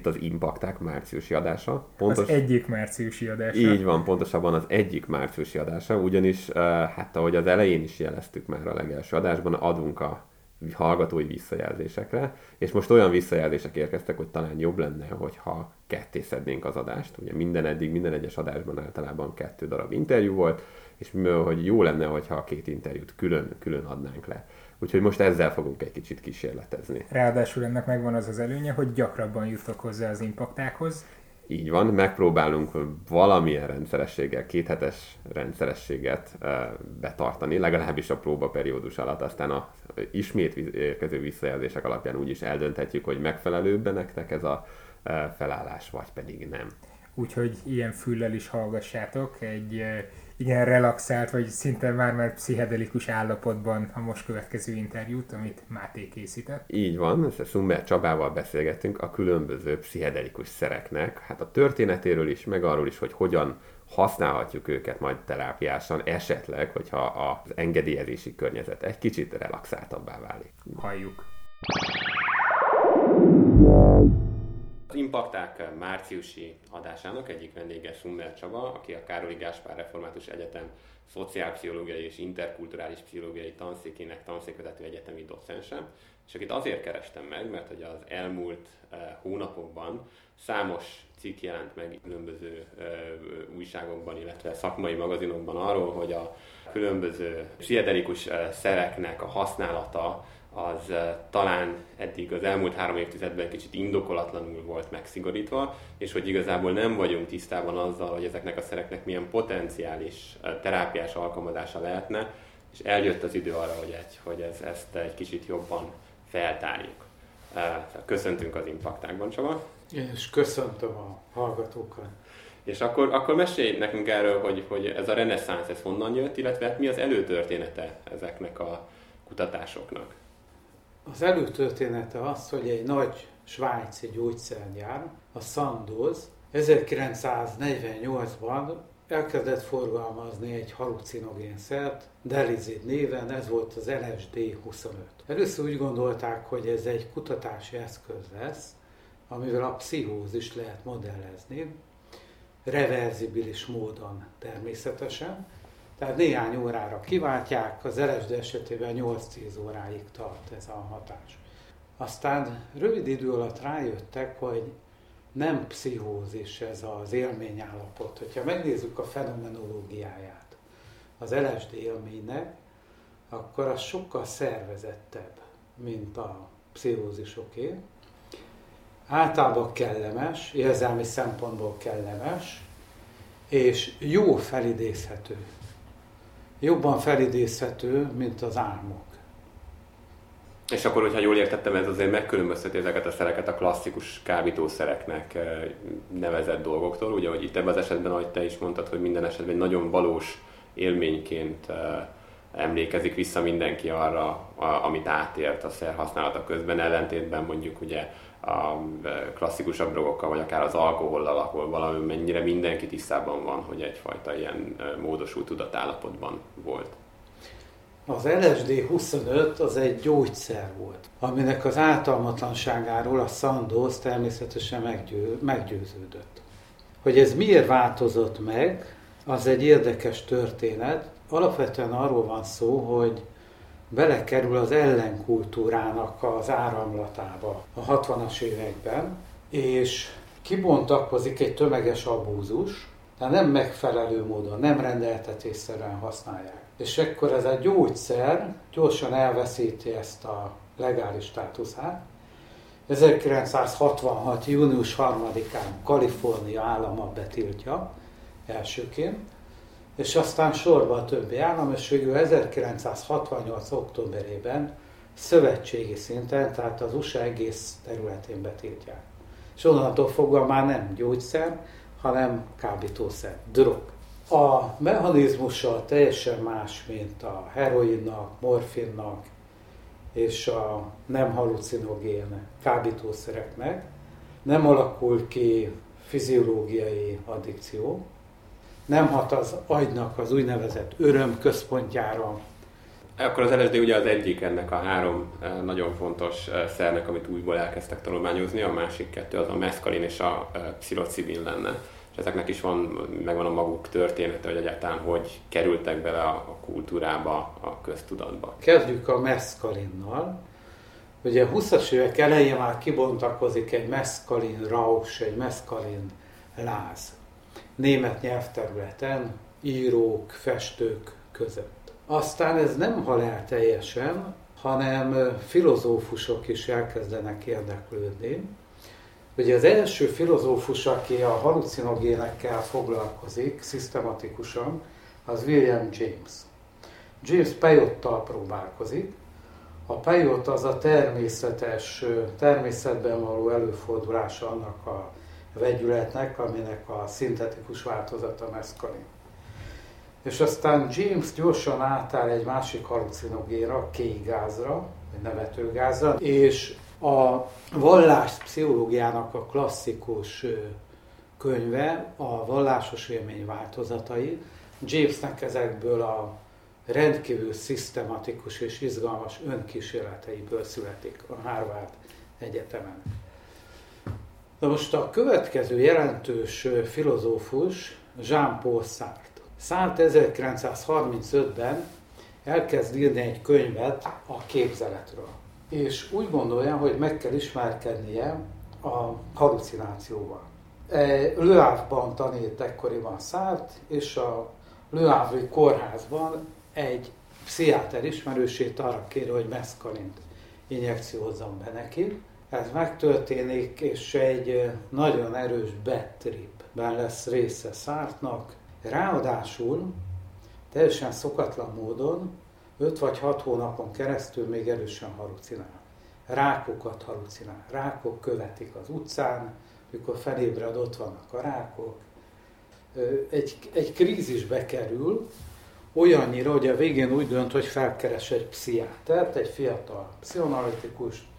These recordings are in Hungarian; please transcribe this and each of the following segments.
Itt az Impakták márciusi adása. Pontos... Az egyik márciusi adása. Így van, pontosabban az egyik márciusi adása, ugyanis, uh, hát ahogy az elején is jeleztük már a legelső adásban, adunk a hallgatói visszajelzésekre, és most olyan visszajelzések érkeztek, hogy talán jobb lenne, hogyha ketté szednénk az adást. Ugye minden eddig, minden egyes adásban általában kettő darab interjú volt, és hogy jó lenne, hogyha a két interjút külön, külön adnánk le. Úgyhogy most ezzel fogunk egy kicsit kísérletezni. Ráadásul ennek megvan az az előnye, hogy gyakrabban jutok hozzá az impaktákhoz. Így van, megpróbálunk valamilyen rendszerességgel, kéthetes rendszerességet betartani, legalábbis a próbaperiódus alatt, aztán a ismét érkező visszajelzések alapján úgy is eldönthetjük, hogy megfelelőbb nektek ez a felállás, vagy pedig nem. Úgyhogy ilyen füllel is hallgassátok egy igen relaxált, vagy szinte már már pszichedelikus állapotban a most következő interjút, amit Máté készített. Így van, Szumber Csabával beszélgettünk a különböző pszichedelikus szereknek, hát a történetéről is, meg arról is, hogy hogyan használhatjuk őket majd terápiásan, esetleg, hogyha az engedélyezési környezet egy kicsit relaxáltabbá válik. Halljuk. Az Impakták márciusi adásának egyik vendége Summer Csaba, aki a Károli Gáspár Református Egyetem szociálpszichológiai és interkulturális pszichológiai tanszékének tanszékvezető egyetemi docense, és akit azért kerestem meg, mert hogy az elmúlt uh, hónapokban számos cikk jelent meg különböző uh, újságokban, illetve szakmai magazinokban arról, hogy a különböző pszichedelikus uh, szereknek a használata az talán eddig az elmúlt három évtizedben kicsit indokolatlanul volt megszigorítva, és hogy igazából nem vagyunk tisztában azzal, hogy ezeknek a szereknek milyen potenciális terápiás alkalmazása lehetne, és eljött az idő arra, hogy, egy, hogy ez, ezt egy kicsit jobban feltárjuk. Köszöntünk az Impaktákban, Csaba. Én is köszöntöm a hallgatókat. És akkor, akkor mesélj nekünk erről, hogy, hogy ez a reneszánsz, ez honnan jött, illetve hát mi az előtörténete ezeknek a kutatásoknak? Az előtörténete az, hogy egy nagy svájci gyógyszergyár, a Sandoz 1948-ban elkezdett forgalmazni egy halucinogénszert, Delizid néven, ez volt az LSD-25. Először úgy gondolták, hogy ez egy kutatási eszköz lesz, amivel a pszichózist lehet modellezni, reverzibilis módon természetesen, tehát néhány órára kiváltják, az LSD esetében 8-10 óráig tart ez a hatás. Aztán rövid idő alatt rájöttek, hogy nem pszichózis ez az élményállapot. Hogyha megnézzük a fenomenológiáját az LSD élménynek, akkor az sokkal szervezettebb, mint a pszichózisoké. Általában kellemes, érzelmi szempontból kellemes, és jó felidézhető jobban felidézhető, mint az álmok. És akkor, hogyha jól értettem, ez azért megkülönbözteti ezeket a szereket a klasszikus kábítószereknek eh, nevezett dolgoktól. Ugye, hogy itt ebben az esetben, ahogy te is mondtad, hogy minden esetben nagyon valós élményként eh, emlékezik vissza mindenki arra, amit átért a szer használata közben, ellentétben mondjuk ugye a klasszikusabb drogokkal, vagy akár az alkohollal, ahol valami mennyire mindenki tisztában van, hogy egyfajta ilyen módosult tudatállapotban volt. Az LSD 25 az egy gyógyszer volt, aminek az ártalmatlanságáról a Sandoz természetesen meggyő, meggyőződött. Hogy ez miért változott meg, az egy érdekes történet. Alapvetően arról van szó, hogy belekerül az ellenkultúrának az áramlatába a 60-as években, és kibontakozik egy tömeges abúzus, tehát nem megfelelő módon, nem rendeltetésszerűen használják. És akkor ez a gyógyszer gyorsan elveszíti ezt a legális státuszát. 1966. június 3-án Kalifornia állama betiltja elsőként, és aztán sorba a többi állam, és végül 1968. októberében szövetségi szinten, tehát az USA egész területén betiltják. És onnantól fogva már nem gyógyszer, hanem kábítószer, drog. A mechanizmusa teljesen más, mint a heroinnak, morfinnak és a nem halucinogén kábítószereknek. Nem alakul ki fiziológiai addikció, nem hat az agynak az úgynevezett öröm központjára. Akkor az LSD ugye az egyik ennek a három nagyon fontos szernek, amit újból elkezdtek tanulmányozni, a másik kettő az a meszkalin és a pszilocibin lenne. És ezeknek is van, megvan a maguk története, hogy egyáltalán hogy kerültek bele a kultúrába, a köztudatba. Kezdjük a meszkalinnal. Ugye a 20-as évek elején már kibontakozik egy meszkalin raus, egy meszkalin láz. Német nyelvterületen, írók, festők között. Aztán ez nem hal el teljesen, hanem filozófusok is elkezdenek érdeklődni. Ugye az első filozófus, aki a halucinogénekkel foglalkozik szisztematikusan, az William James. James pejottal próbálkozik. A pejot az a természetes, természetben való előfordulása annak a vegyületnek, aminek a szintetikus változata meszkalin. És aztán James gyorsan átáll egy másik halucinogénra, kékgázra, vagy nevetőgázra, és a vallás pszichológiának a klasszikus könyve, a vallásos élmény változatai, Jamesnek ezekből a rendkívül szisztematikus és izgalmas önkísérleteiből születik a Harvard Egyetemen. Na most a következő jelentős filozófus Jean-Paul Sartre. Sartre 1935-ben elkezd írni egy könyvet a képzeletről. És úgy gondolja, hogy meg kell ismerkednie a halucinációval. Le Havre-ban tanít ekkoriban Szárt, és a Havre kórházban egy pszichiáter ismerősét arra kéri, hogy meszkalint injekciózzon be neki. Ez megtörténik, és egy nagyon erős betripben lesz része Szártnak. Ráadásul teljesen szokatlan módon 5 vagy 6 hónapon keresztül még erősen halucinál. Rákokat halucinál. Rákok követik az utcán, mikor felébred, ott vannak a rákok. Egy, egy krízisbe kerül, olyannyira, hogy a végén úgy dönt, hogy felkeres egy pszichiátert, egy fiatal pszichoanalitikus,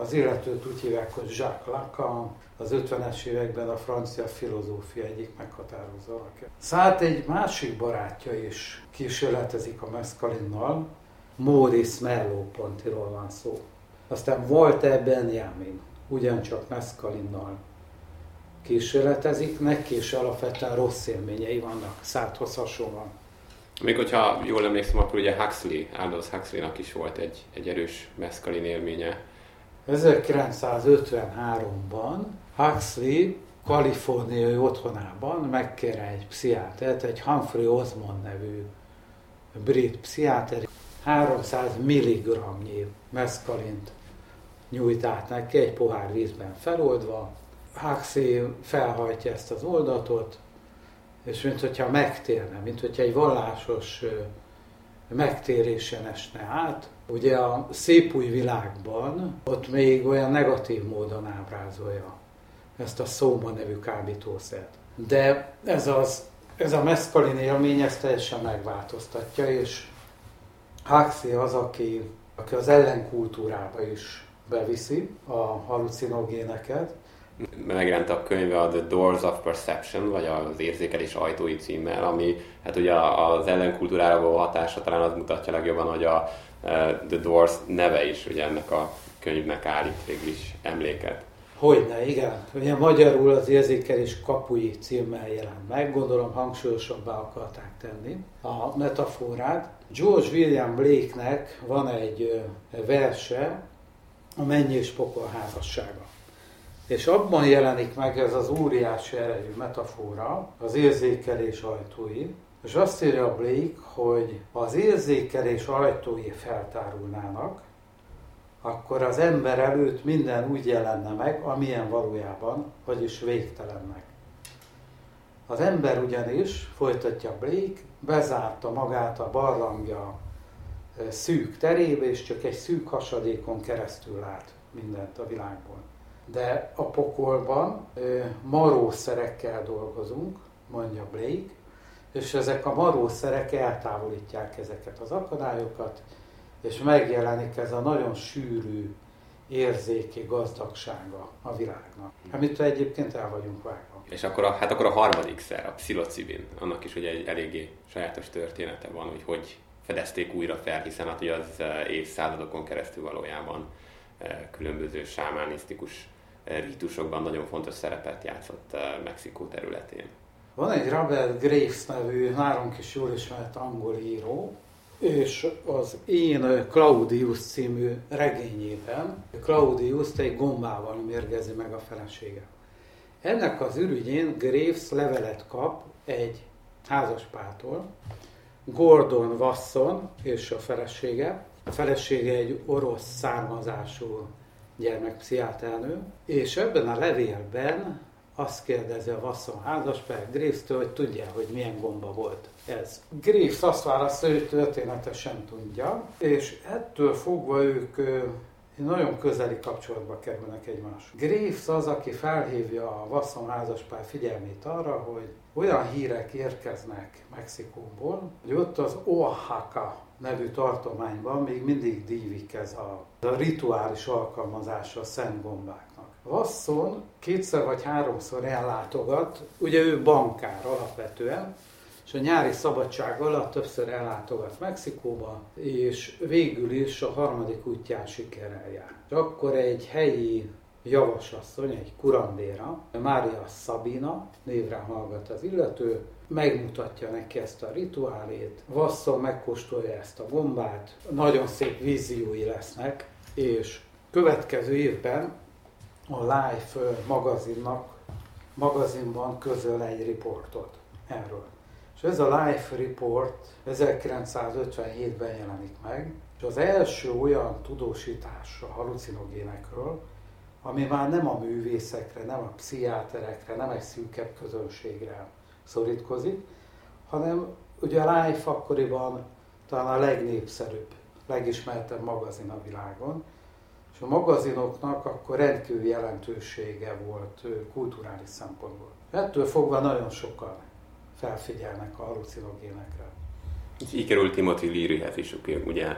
az illetőt úgy hívják, hogy Jacques Lacan, az 50-es években a francia filozófia egyik meghatározó alakja. Szállt egy másik barátja is kísérletezik a meszkalinnal, Maurice Merleau-Pontiról van szó. Aztán Walter Benjamin, ugyancsak meszkalinnal kísérletezik, neki is alapvetően rossz élményei vannak, Szárthoz hasonlóan. Még hogyha jól emlékszem, akkor ugye Huxley, Aldous Huxley-nak is volt egy, egy erős meszkalin élménye. 1953-ban Huxley kaliforniai otthonában megkér egy pszichiátert, egy Humphrey Osmond nevű brit pszichiáter 300 mg meszkalint nyújt át neki egy pohár vízben feloldva. Huxley felhajtja ezt az oldatot, és mint hogyha megtérne, mint hogyha egy vallásos megtérésen esne át. Ugye a szép új világban ott még olyan negatív módon ábrázolja ezt a szóma nevű kábítószert. De ez, az, ez a meszkalin élmény ezt teljesen megváltoztatja, és Huxley az, aki, aki az ellenkultúrába is beviszi a halucinogéneket, megjelent a könyve a The Doors of Perception, vagy az érzékelés ajtói címmel, ami hát ugye az ellenkultúrára való hatása talán az mutatja legjobban, hogy a The Doors neve is ugye ennek a könyvnek állít végül is emléket. Hogyne, igen. Ugye magyarul az érzékelés kapui címmel jelent meg, gondolom hangsúlyosabbá akarták tenni a metaforát. George William Blake-nek van egy verse, a Mennyi és Pokol házassága. És abban jelenik meg ez az óriási erejű metafora, az érzékelés ajtói, és azt írja Blake, hogy az érzékelés ajtói feltárulnának, akkor az ember előtt minden úgy jelenne meg, amilyen valójában, vagyis végtelennek. Az ember ugyanis, folytatja Blake, bezárta magát a barlangja szűk terébe, és csak egy szűk hasadékon keresztül lát mindent a világból de a pokolban marószerekkel dolgozunk, mondja Blake, és ezek a marószerek eltávolítják ezeket az akadályokat, és megjelenik ez a nagyon sűrű érzéki gazdagsága a világnak, amit egyébként el vagyunk vágva. És akkor a, hát akkor a harmadik szer, a pszilocibin, annak is ugye egy eléggé sajátos története van, hogy hogy fedezték újra fel, hiszen hát ugye az évszázadokon keresztül valójában különböző sámánisztikus rítusokban nagyon fontos szerepet játszott Mexikó területén. Van egy Robert Graves nevű, nálunk is jól ismert angol író, és az én Claudius című regényében Claudius egy gombával mérgezi meg a felesége. Ennek az ürügyén Graves levelet kap egy házaspától, Gordon Wasson és a felesége. A felesége egy orosz származású gyermekpszichiáternő, és ebben a levélben azt kérdezi a Wasson házaspár Graves-től, hogy tudja, hogy milyen gomba volt ez. Graves azt válaszolja, hogy történetesen tudja, és ettől fogva ők nagyon közeli kapcsolatba kerülnek egymás. Graves az, aki felhívja a Wasson házaspár figyelmét arra, hogy olyan hírek érkeznek Mexikóból, hogy ott az Oaxaca nevű tartományban még mindig dívik ez a, a rituális alkalmazása a szent gombáknak. Vasson kétszer vagy háromszor ellátogat, ugye ő bankár alapvetően, és a nyári szabadság alatt többször ellátogat Mexikóba, és végül is a harmadik útján sikerrel jár. És akkor egy helyi javasasszony, egy kurandéra, Mária Sabina, névre hallgat az illető, megmutatja neki ezt a rituálét, Vasszon megkóstolja ezt a gombát, nagyon szép víziói lesznek, és következő évben a Life magazinnak, magazinban közöl egy riportot erről. És ez a Life Report 1957-ben jelenik meg, és az első olyan tudósítás a halucinogénekről, ami már nem a művészekre, nem a pszichiáterekre, nem egy szűkebb közönségre szorítkozik, hanem ugye a Life akkoriban talán a legnépszerűbb, legismertebb magazin a világon, és a magazinoknak akkor rendkívül jelentősége volt kulturális szempontból. Ettől fogva nagyon sokan felfigyelnek a halucinogénekre. Így került Timothy Learyhez is, ugye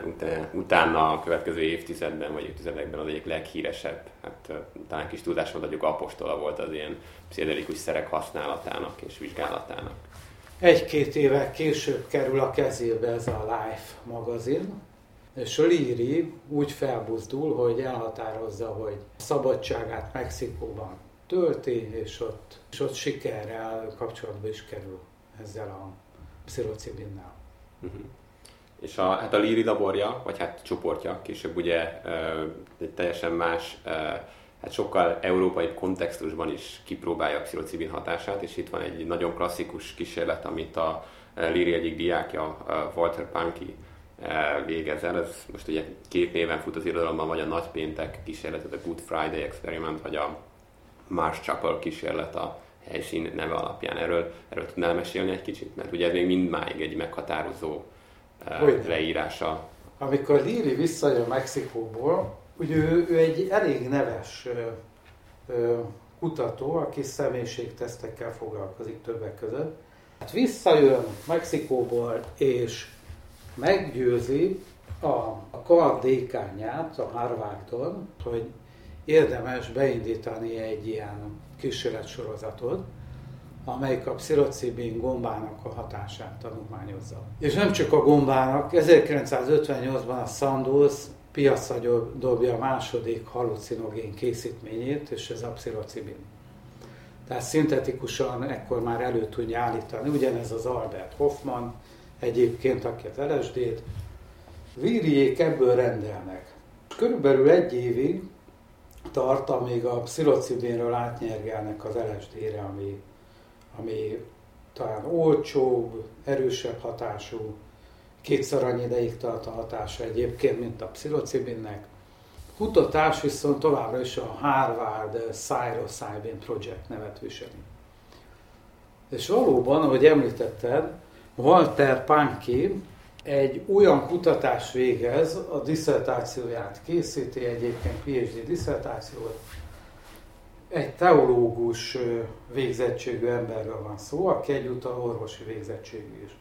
utána a következő évtizedben vagy évtizedekben az egyik leghíresebb, hát talán kis tudásod adjuk apostola volt az ilyen pszichedelikus szerek használatának és vizsgálatának. Egy-két évvel később kerül a kezébe ez a Life magazin, Leary úgy felbuzdul, hogy elhatározza, hogy szabadságát Mexikóban tölti, és ott, és ott sikerrel kapcsolatba is kerül ezzel a pszilocibinnel. Uh-huh. És a, hát a Líri laborja, vagy hát csoportja, később ugye egy teljesen más, hát sokkal európai kontextusban is kipróbálja a pszilocibin hatását, és itt van egy nagyon klasszikus kísérlet, amit a Líri egyik diákja, Walter Panki végez el. Ez most ugye két néven fut az irodalomban, vagy a Nagypéntek kísérlet, a Good Friday Experiment, vagy a Mars Chapel kísérlet a helyszín neve alapján. Erről, erről tudnál mesélni egy kicsit? Mert ugye ez még mindmáig egy meghatározó uh, leírása. Amikor Liri visszajön Mexikóból, ugye ő, ő egy elég neves ö, kutató, aki személyiségtesztekkel foglalkozik többek között. Hát visszajön Mexikóból, és meggyőzi a, kar dékányát a Harvardon, hogy érdemes beindítani egy ilyen kísérletsorozatot, amelyik a pszilocibin gombának a hatását tanulmányozza. És nem csak a gombának, 1958-ban a Sandoz piacra dobja a második halucinogén készítményét, és ez a pszilocibin. Tehát szintetikusan ekkor már elő tudja állítani, ugyanez az Albert Hoffman, egyébként, aki az LSD-t, Víriék ebből rendelnek. Körülbelül egy évig tart, amíg a pszilocibinről átnyergelnek az LSD-re, ami, ami talán olcsóbb, erősebb hatású, kétszer annyi ideig tart a hatása egyébként, mint a pszilocibinnek. Kutatás viszont továbbra is a Harvard Psilocybin Project nevet viseli. És valóban, ahogy említetted, Walter Pankey egy olyan kutatás végez, a diszertációját készíti, egyébként PhD diszertációt, egy teológus végzettségű emberről van szó, aki egyúttal orvosi végzettségű is.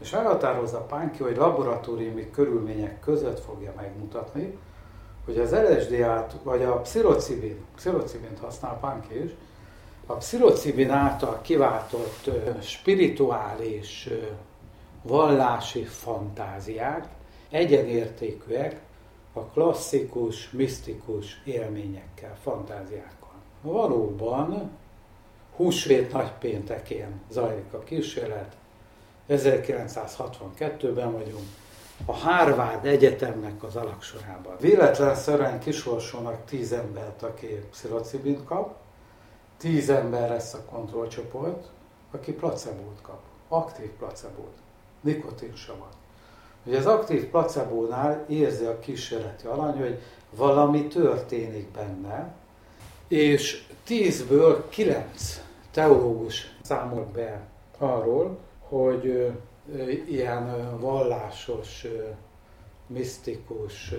És elhatározza Pánki, hogy laboratóriumi körülmények között fogja megmutatni, hogy az LSD-át, vagy a pszilocibin, pszilocibint használ Pánki is, a pszilocibin által kiváltott spirituális vallási fantáziák egyenértékűek a klasszikus, misztikus élményekkel, fantáziákkal. Valóban húsvét nagypéntekén zajlik a kísérlet, 1962-ben vagyunk, a Harvard Egyetemnek az alaksorában. Véletlenszerűen kisorsolnak tíz embert, aki pszilocibint kap, tíz ember lesz a kontrollcsoport, aki placebót kap, aktív placebót, nikotinsavat. Ugye az aktív placebónál érzi a kísérleti alany, hogy valami történik benne, és tízből kilenc teológus számolt be arról, hogy ilyen vallásos, misztikus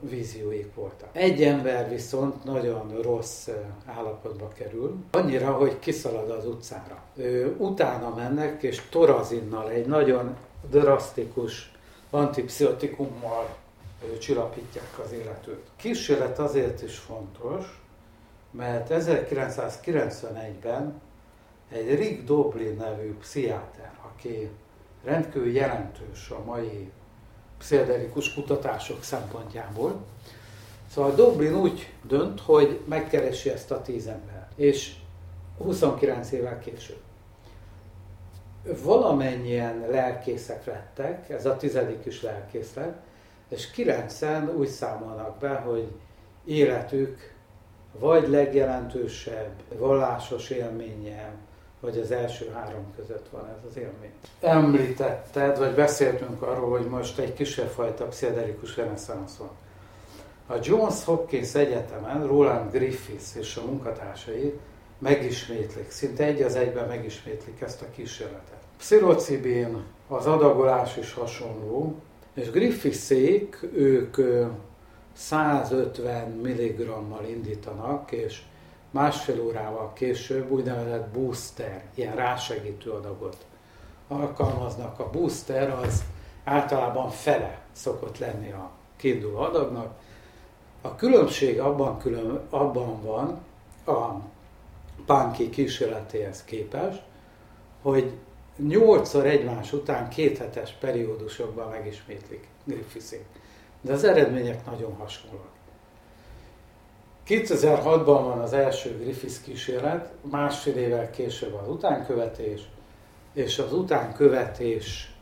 vízióik voltak. Egy ember viszont nagyon rossz állapotba kerül, annyira, hogy kiszalad az utcára. Utána mennek, és torazinnal, egy nagyon drasztikus antipszichotikummal csillapítják az életőt. Kísérlet azért is fontos, mert 1991-ben egy Rick Doblin nevű pszichiáter, aki rendkívül jelentős a mai pszichedelikus kutatások szempontjából. Szóval Doblin úgy dönt, hogy megkeresi ezt a tíz ember, és 29 évvel később. Valamennyien lelkészek lettek, ez a tizedik is lett, és kilencen úgy számolnak be, hogy életük vagy legjelentősebb vallásos élménye, vagy az első három között van ez az élmény. Említetted, vagy beszéltünk arról, hogy most egy kisebb fajta pszichedelikus reneszánsz van. A Johns Hopkins Egyetemen Roland Griffiths és a munkatársai megismétlik, szinte egy az egyben megismétlik ezt a kísérletet. Pszilocibin, az adagolás is hasonló, és Griffithsék, ők 150 mg-mal indítanak, és másfél órával később úgynevezett booster, ilyen rásegítő adagot alkalmaznak. A booster az általában fele szokott lenni a kiinduló adagnak. A különbség abban, külön, abban van a Pánki kísérletéhez képest, hogy nyolcszor egymás után kéthetes periódusokban megismétlik Griffithsék. De az eredmények nagyon hasonlóak. 2006-ban van az első Griffiths kísérlet, másfél évvel később az utánkövetés, és az utánkövetés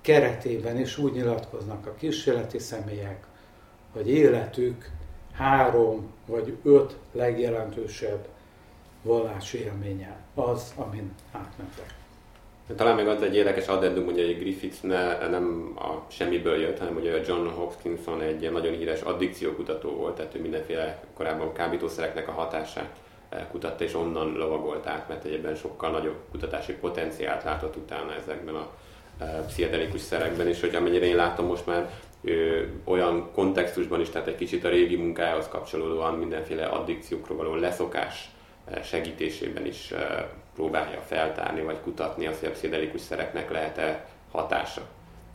keretében is úgy nyilatkoznak a kísérleti személyek, hogy életük három vagy öt legjelentősebb vallási élménye az, amin átmentek. Talán még az egy érdekes addendum, hogy egy Griffith ne, nem a semmiből jött, hanem a John Hopkinson egy nagyon híres addikciókutató volt, tehát ő mindenféle korábban kábítószereknek a hatását eh, kutatta, és onnan lovagolt át, mert egyébben sokkal nagyobb kutatási potenciált látott utána ezekben a eh, pszichedelikus szerekben, és hogy amennyire én látom most már ő, olyan kontextusban is, tehát egy kicsit a régi munkájához kapcsolódóan mindenféle addikciókról való leszokás eh, segítésében is próbálja feltárni vagy kutatni azt, hogy a pszichedelikus szereknek lehet-e hatása.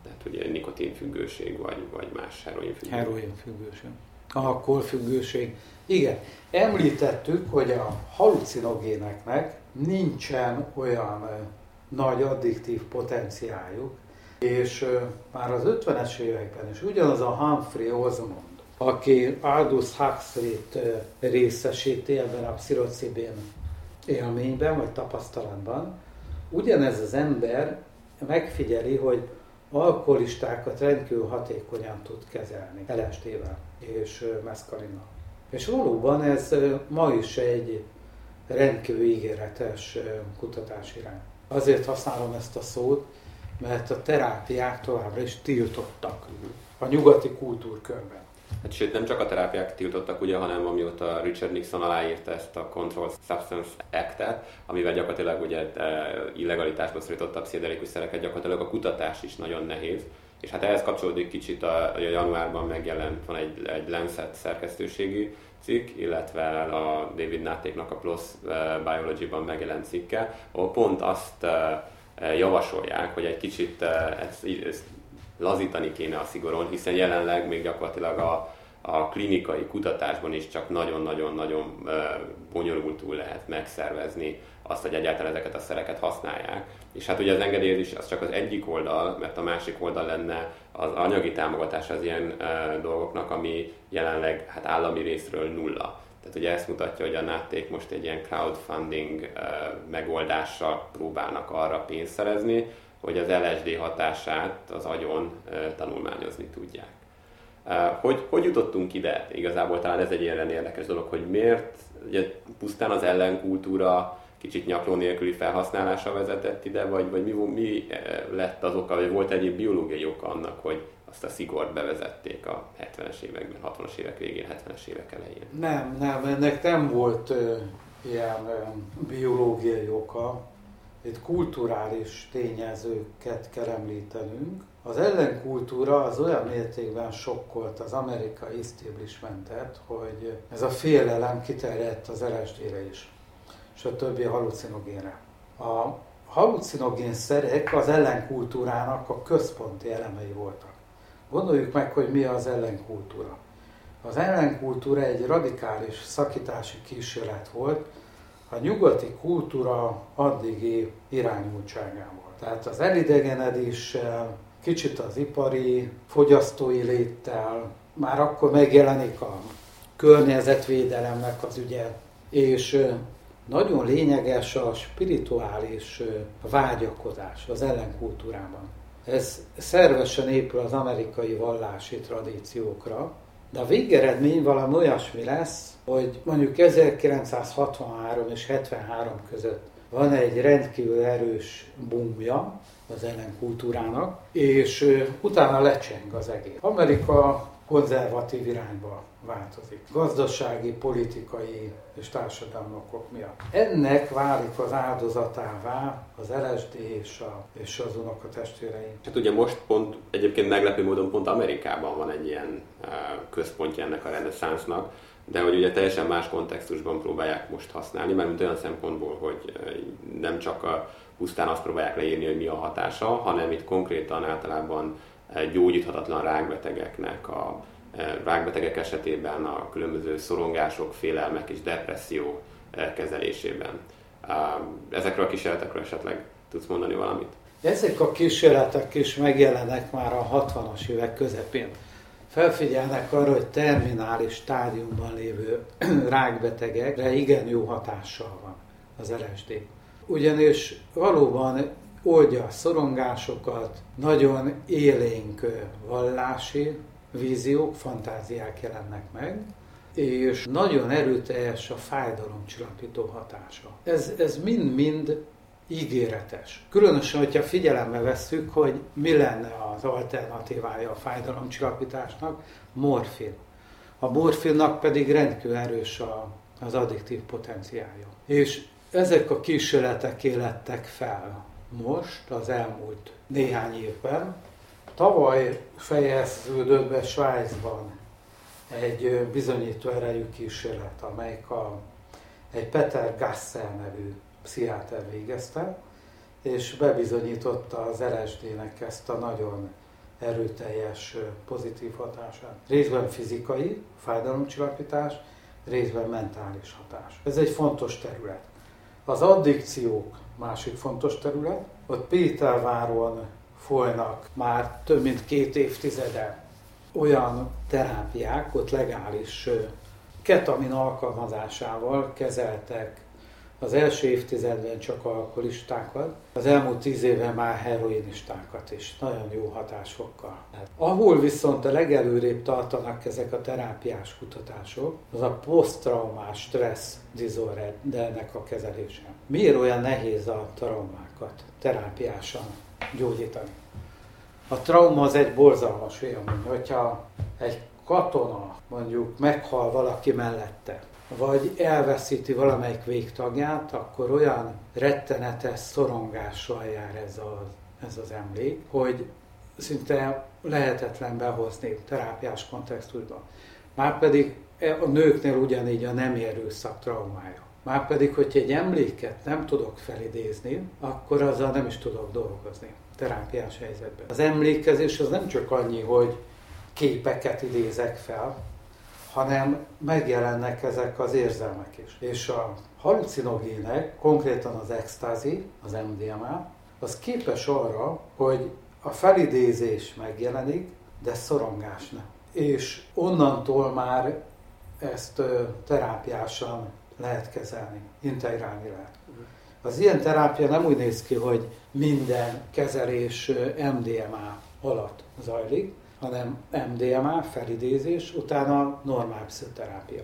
Tehát ugye nikotinfüggőség vagy, vagy más heroinfüggőség. Heroinfüggőség. Alkoholfüggőség. Igen, említettük, hogy a halucinogéneknek nincsen olyan nagy addiktív potenciáljuk, és már az 50-es években is ugyanaz a Humphrey Osmond, aki Aldous Huxley-t részesíti ebben a pszilocibin élményben vagy tapasztalatban, ugyanez az ember megfigyeli, hogy alkoholistákat rendkívül hatékonyan tud kezelni LSD-vel és meszkalinnal. És valóban ez ma is egy rendkívül ígéretes kutatási irány. Azért használom ezt a szót, mert a terápiák továbbra is tiltottak a nyugati kultúrkörben. Hát sőt, nem csak a terápiák tiltottak, ugye, hanem amióta Richard Nixon aláírta ezt a Control Substance Act-et, amivel gyakorlatilag ugye e, illegalitásba szorította a pszichedelikus szereket, gyakorlatilag a kutatás is nagyon nehéz. És hát ehhez kapcsolódik kicsit, a, a januárban megjelent, van egy, egy Lancet szerkesztőségi cikk, illetve a David Nátéknak a PLOS e, Biology-ban megjelent cikke, ahol pont azt e, javasolják, hogy egy kicsit ezt, ezt lazítani kéne a szigoron, hiszen jelenleg még gyakorlatilag a a klinikai kutatásban is csak nagyon-nagyon-nagyon bonyolultul lehet megszervezni azt, hogy egyáltalán ezeket a szereket használják. És hát ugye az engedélyezés az csak az egyik oldal, mert a másik oldal lenne az anyagi támogatás az ilyen e, dolgoknak, ami jelenleg hát állami részről nulla. Tehát ugye ezt mutatja, hogy a nátték most egy ilyen crowdfunding e, megoldással próbálnak arra pénzt szerezni, hogy az LSD hatását az agyon tanulmányozni tudják. Hogy, hogy jutottunk ide? Igazából talán ez egy ilyen érdekes dolog, hogy miért ugye pusztán az ellenkultúra kicsit nyakló nélküli felhasználása vezetett ide, vagy, vagy mi, mi lett az oka, vagy volt egy biológiai oka annak, hogy azt a szigort bevezették a 70-es években, 60-as évek végén, 70-es évek elején? Nem, nem, ennek nem volt ö, ilyen ö, biológiai oka. Itt kulturális tényezőket kell említenünk. Az ellenkultúra az olyan mértékben sokkolt az amerikai establishmentet, hogy ez a félelem kiterjedt az LSD-re is, és a többi halucinogénre. A halucinogén szerek az ellenkultúrának a központi elemei voltak. Gondoljuk meg, hogy mi az ellenkultúra. Az ellenkultúra egy radikális szakítási kísérlet volt a nyugati kultúra addigi irányultságával. Tehát az elidegenedéssel, kicsit az ipari, fogyasztói léttel, már akkor megjelenik a környezetvédelemnek az ügye, és nagyon lényeges a spirituális vágyakozás az ellenkultúrában. Ez szervesen épül az amerikai vallási tradíciókra, de a végeredmény valami olyasmi lesz, hogy mondjuk 1963 és 73 között van egy rendkívül erős bumja az ellenkultúrának, és utána lecseng az egész. Amerika konzervatív irányba változik. Gazdasági, politikai és társadalmi okok miatt. Ennek válik az áldozatává az LSD és, a, és az unokatestvérei. Hát ugye most pont, egyébként meglepő módon pont Amerikában van egy ilyen központja ennek a reneszánsznak, de hogy ugye teljesen más kontextusban próbálják most használni, mert mint olyan szempontból, hogy nem csak a, pusztán azt próbálják leírni, hogy mi a hatása, hanem itt konkrétan általában gyógyíthatatlan rákbetegeknek a rákbetegek esetében a különböző szorongások, félelmek és depresszió kezelésében. Ezekről a kísérletekről esetleg tudsz mondani valamit? Ezek a kísérletek is megjelennek már a 60-as évek közepén. Felfigyelnek arra, hogy terminális stádiumban lévő rákbetegekre igen jó hatással van az LSD. Ugyanis valóban oldja a szorongásokat, nagyon élénk vallási víziók, fantáziák jelennek meg, és nagyon erőteljes a fájdalomcsillapító hatása. Ez, ez mind-mind ígéretes. Különösen, hogyha figyelembe vesszük, hogy mi lenne az alternatívája a fájdalomcsillapításnak, morfin. A morfinnak pedig rendkívül erős a, az addiktív potenciálja. És ezek a kísérletek élettek fel most, az elmúlt néhány évben, Tavaly fejeződött be Svájcban egy bizonyító erejű kísérlet, amelyik a, egy Peter Gassel nevű pszichiáter végezte, és bebizonyította az LSD-nek ezt a nagyon erőteljes pozitív hatását. Részben fizikai fájdalomcsillapítás, részben mentális hatás. Ez egy fontos terület. Az addikciók másik fontos terület. Ott Péterváron folynak már több mint két évtizede olyan terápiák, ott legális ketamin alkalmazásával kezeltek az első évtizedben csak alkoholistákat, az elmúlt tíz évben már heroinistákat is, nagyon jó hatásfokkal. Ahol viszont a legelőrébb tartanak ezek a terápiás kutatások, az a posztraumás stressz disordernek a kezelése. Miért olyan nehéz a traumákat terápiásan gyógyítani. A trauma az egy borzalmas élmény, hogyha egy katona mondjuk meghal valaki mellette, vagy elveszíti valamelyik végtagját, akkor olyan rettenetes szorongással jár ez, a, ez az emlék, hogy szinte lehetetlen behozni terápiás kontextusban. Márpedig a nőknél ugyanígy a nem erőszak traumája. Márpedig, hogyha egy emléket nem tudok felidézni, akkor azzal nem is tudok dolgozni terápiás helyzetben. Az emlékezés az nem csak annyi, hogy képeket idézek fel, hanem megjelennek ezek az érzelmek is. És a halucinogének, konkrétan az extázi, az MDMA, az képes arra, hogy a felidézés megjelenik, de szorongás nem. És onnantól már ezt terápiásan lehet kezelni, integrálni lehet. Az ilyen terápia nem úgy néz ki, hogy minden kezelés MDMA alatt zajlik, hanem MDMA, felidézés, utána normál pszichoterápia.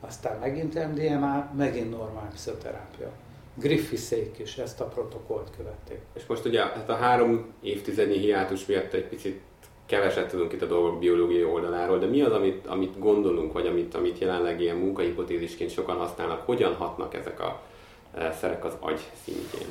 Aztán megint MDMA, megint normál pszichoterápia. Griffithsék is ezt a protokollt követték. És most ugye hát a három évtizednyi hiátus miatt egy picit keveset tudunk itt a dolgok biológiai oldaláról, de mi az, amit, amit gondolunk, vagy amit, amit jelenleg ilyen munkahipotézisként sokan használnak, hogyan hatnak ezek a e, szerek az agy szintjén?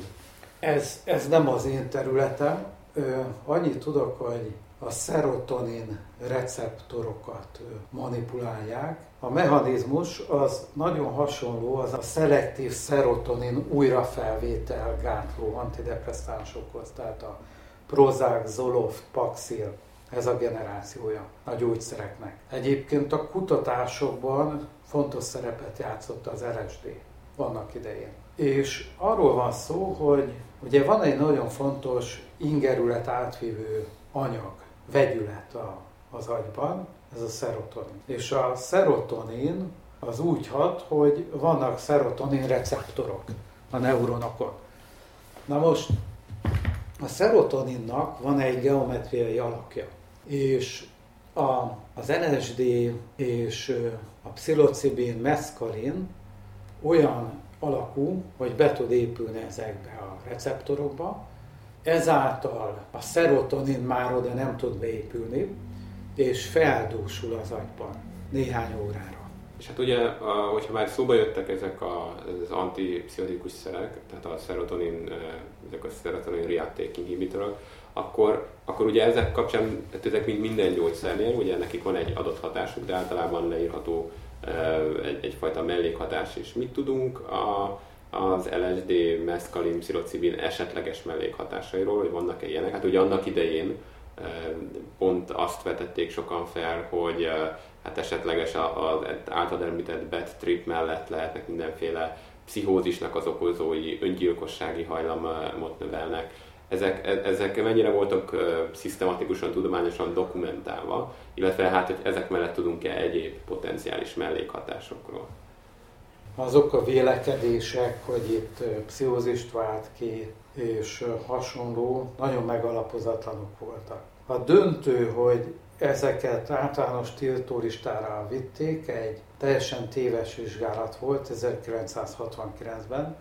Ez, ez nem az én területem. Ö, annyit tudok, hogy a szerotonin receptorokat manipulálják. A mechanizmus az nagyon hasonló az a szelektív szerotonin újrafelvétel gátló antidepresszánsokhoz, tehát a Prozac, Zoloft, Paxil, ez a generációja a gyógyszereknek. Egyébként a kutatásokban fontos szerepet játszott az LSD vannak idején. És arról van szó, hogy ugye van egy nagyon fontos ingerület átvívő anyag, vegyület a, az agyban, ez a szerotonin. És a szerotonin az úgy hat, hogy vannak szerotonin receptorok a neuronokon. Na most a szerotoninnak van egy geometriai alakja, és a, az LSD és a pszilocibin, meszkalin olyan alakú, hogy be tud épülni ezekbe a receptorokba, ezáltal a szerotonin már oda nem tud beépülni, és feldúsul az agyban néhány órára. És hát ugye, hogyha már szóba jöttek ezek az antipszichotikus szerek, tehát a szerotonin, ezek a szerotonin reuptake inhibitorok, akkor, akkor ugye ezek kapcsán, hát ezek mind minden gyógyszernél, ugye nekik van egy adott hatásuk, de általában leírható egy, egyfajta mellékhatás is. Mit tudunk a, az LSD, meszkalin, pszilocibin esetleges mellékhatásairól, hogy vannak-e ilyenek? Hát ugye annak idején pont azt vetették sokan fel, hogy hát esetleges az általad említett bad trip mellett lehetnek mindenféle pszichózisnak az okozói, öngyilkossági hajlamot növelnek. Ezek, e, ezek mennyire voltak uh, szisztematikusan, tudományosan dokumentálva, illetve hát, hogy ezek mellett tudunk-e egyéb potenciális mellékhatásokról? Azok a vélekedések, hogy itt pszichózist vált ki, és hasonló, nagyon megalapozatlanok voltak. A döntő, hogy ezeket általános tiltólistára vitték, egy teljesen téves vizsgálat volt 1969-ben,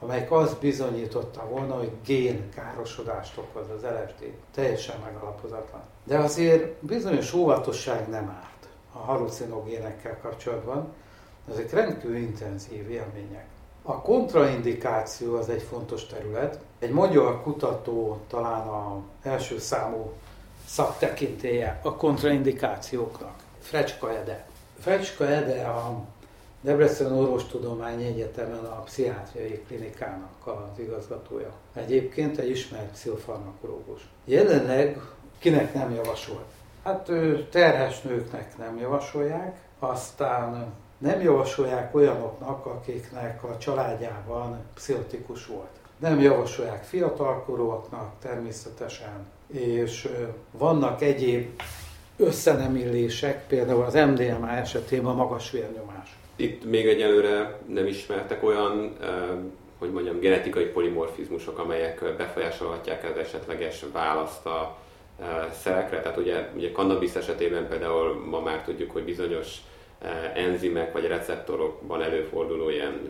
amelyik azt bizonyította volna, hogy gén károsodást okoz az LSD. Teljesen megalapozatlan. De azért bizonyos óvatosság nem árt a halucinogénekkel kapcsolatban. Ezek rendkívül intenzív élmények. A kontraindikáció az egy fontos terület. Egy magyar kutató talán a első számú szaktekintélye a kontraindikációknak. Frecska Ede. Frecska Ede a Debrecen Orvostudományi Egyetemen a pszichiátriai klinikának az igazgatója. Egyébként egy ismert pszichofarmakológus. Jelenleg kinek nem javasolt? Hát terhes nőknek nem javasolják, aztán nem javasolják olyanoknak, akiknek a családjában pszichotikus volt. Nem javasolják fiatalkorúaknak természetesen, és vannak egyéb összenemillések, például az MDMA esetében a magas vérnyomás. Itt még egyelőre nem ismertek olyan, hogy mondjam, genetikai polimorfizmusok, amelyek befolyásolhatják az esetleges választ a szerekre. Tehát ugye, ugye cannabis esetében például ma már tudjuk, hogy bizonyos enzimek vagy receptorokban előforduló ilyen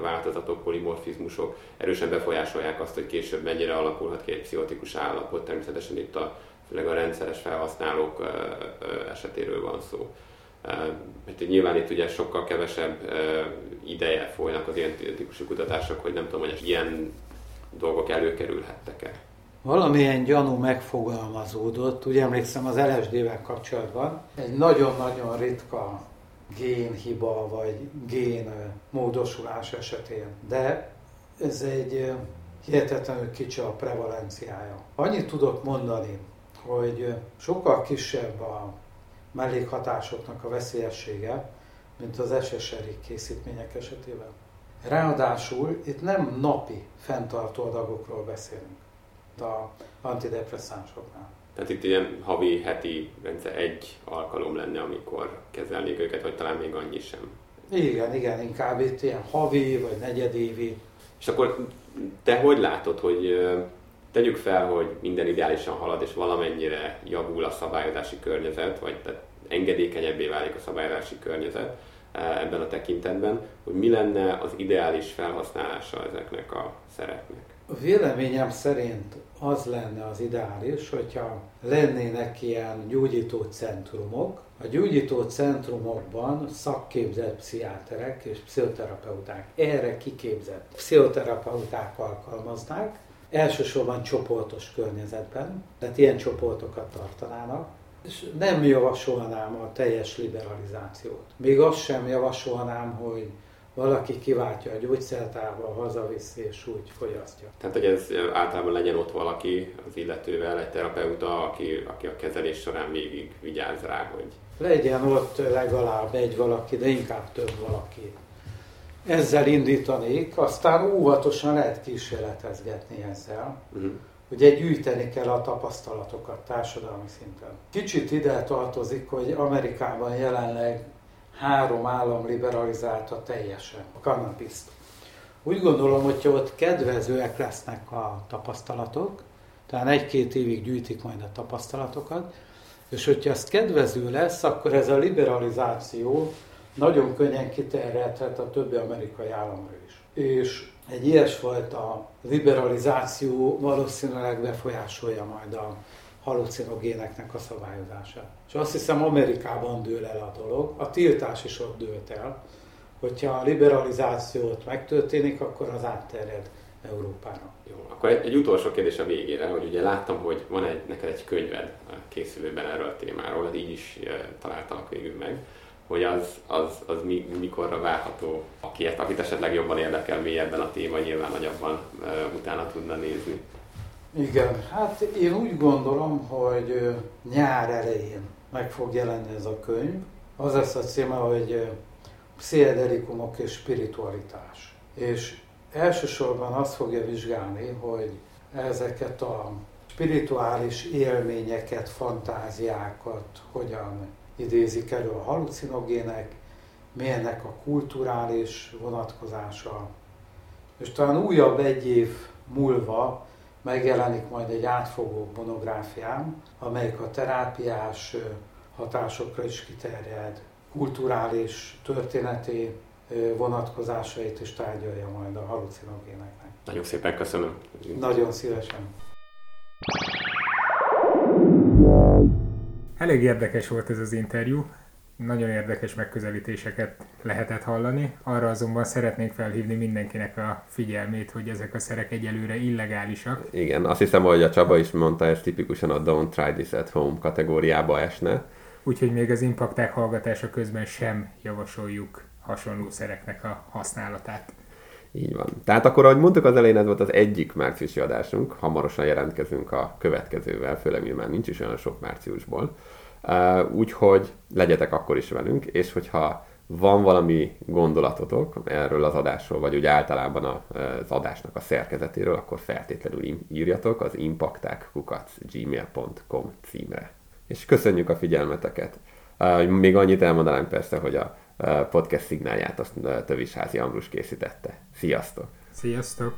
változatok, polimorfizmusok erősen befolyásolják azt, hogy később mennyire alakulhat ki egy pszichotikus állapot. Természetesen itt a, főleg a rendszeres felhasználók esetéről van szó. Hát nyilván itt ugye sokkal kevesebb ideje folynak az ilyen típusú kutatások, hogy nem tudom, hogy ilyen dolgok előkerülhettek-e. Valamilyen gyanú megfogalmazódott, ugye emlékszem az LSD-vel kapcsolatban, egy nagyon-nagyon ritka génhiba vagy gén módosulás esetén. De ez egy hihetetlenül kicsi a prevalenciája. Annyit tudok mondani, hogy sokkal kisebb a mellékhatásoknak a veszélyessége, mint az SSRI készítmények esetében. Ráadásul itt nem napi fenntartó adagokról beszélünk, a antidepresszánsoknál. Tehát itt ilyen havi, heti, rendszer egy alkalom lenne, amikor kezelnék őket, vagy talán még annyi sem. Igen, igen, inkább itt ilyen havi, vagy negyedévi. És akkor te hogy látod, hogy tegyük fel, hogy minden ideálisan halad, és valamennyire javul a szabályozási környezet, vagy tehát engedékenyebbé válik a szabályozási környezet ebben a tekintetben, hogy mi lenne az ideális felhasználása ezeknek a szereknek? Véleményem szerint az lenne az ideális, hogyha lennének ilyen gyógyító centrumok. A gyógyító centrumokban szakképzett pszichiáterek és pszichoterapeuták, erre kiképzett pszichoterapeuták alkalmaznák, elsősorban csoportos környezetben, tehát ilyen csoportokat tartanának, és nem javasolnám a teljes liberalizációt. Még azt sem javasolnám, hogy valaki kiváltja a gyógyszertárba, hazaviszi és úgy fogyasztja. Tehát, hogy ez általában legyen ott valaki az illetővel, egy terapeuta, aki, aki a kezelés során végig vigyáz rá, hogy... Legyen ott legalább egy valaki, de inkább több valaki. Ezzel indítanék, aztán óvatosan lehet kísérletezgetni ezzel. Uh-huh. Ugye gyűjteni kell a tapasztalatokat társadalmi szinten. Kicsit ide tartozik, hogy Amerikában jelenleg három állam liberalizálta teljesen a kannabiszt. Úgy gondolom, hogy ott kedvezőek lesznek a tapasztalatok, tehát egy-két évig gyűjtik majd a tapasztalatokat, és hogyha ez kedvező lesz, akkor ez a liberalizáció nagyon könnyen kiterjedhet a többi amerikai államra is. És egy ilyesfajta liberalizáció valószínűleg befolyásolja majd a halucinogéneknek a szabályozását. És azt hiszem Amerikában dől el a dolog, a tiltás is ott dőlt el, hogyha a liberalizációt megtörténik, akkor az átterjed Európára. Jó, akkor egy, egy utolsó kérdés a végére, hogy ugye láttam, hogy van egy, neked egy könyved készülőben erről a témáról, hát így is e, találtalak végül meg, hogy az, az, az mi, mikorra várható, aki, akit esetleg jobban érdekel mélyebben a téma, nyilván nagyobban e, utána tudna nézni. Igen, hát én úgy gondolom, hogy nyár elején meg fog jelenni ez a könyv. Az lesz a címe, hogy pszichedelikumok és spiritualitás. És elsősorban azt fogja vizsgálni, hogy ezeket a spirituális élményeket, fantáziákat hogyan idézik elő a halucinogének, milyennek a kulturális vonatkozása. És talán újabb egy év múlva megjelenik majd egy átfogó monográfiám, amelyik a terápiás hatásokra is kiterjed, kulturális, történeti vonatkozásait is tárgyalja majd a halucinogéneknek. Nagyon szépen köszönöm. Nagyon szívesen. Elég érdekes volt ez az interjú nagyon érdekes megközelítéseket lehetett hallani. Arra azonban szeretnénk felhívni mindenkinek a figyelmét, hogy ezek a szerek egyelőre illegálisak. Igen, azt hiszem, hogy a Csaba is mondta, ez tipikusan a Don't Try This at Home kategóriába esne. Úgyhogy még az impakták hallgatása közben sem javasoljuk hasonló szereknek a használatát. Így van. Tehát akkor, ahogy mondtuk az elején, ez volt az egyik márciusi adásunk. Hamarosan jelentkezünk a következővel, főleg mi már nincs is olyan sok márciusból. Úgyhogy legyetek akkor is velünk, és hogyha van valami gondolatotok erről az adásról, vagy úgy általában az adásnak a szerkezetéről, akkor feltétlenül írjatok az impaktákkukac.gmail.com címre. És köszönjük a figyelmeteket! Még annyit elmondanám persze, hogy a podcast szignálját azt Tövisházi Ambrus készítette. Sziasztok! Sziasztok!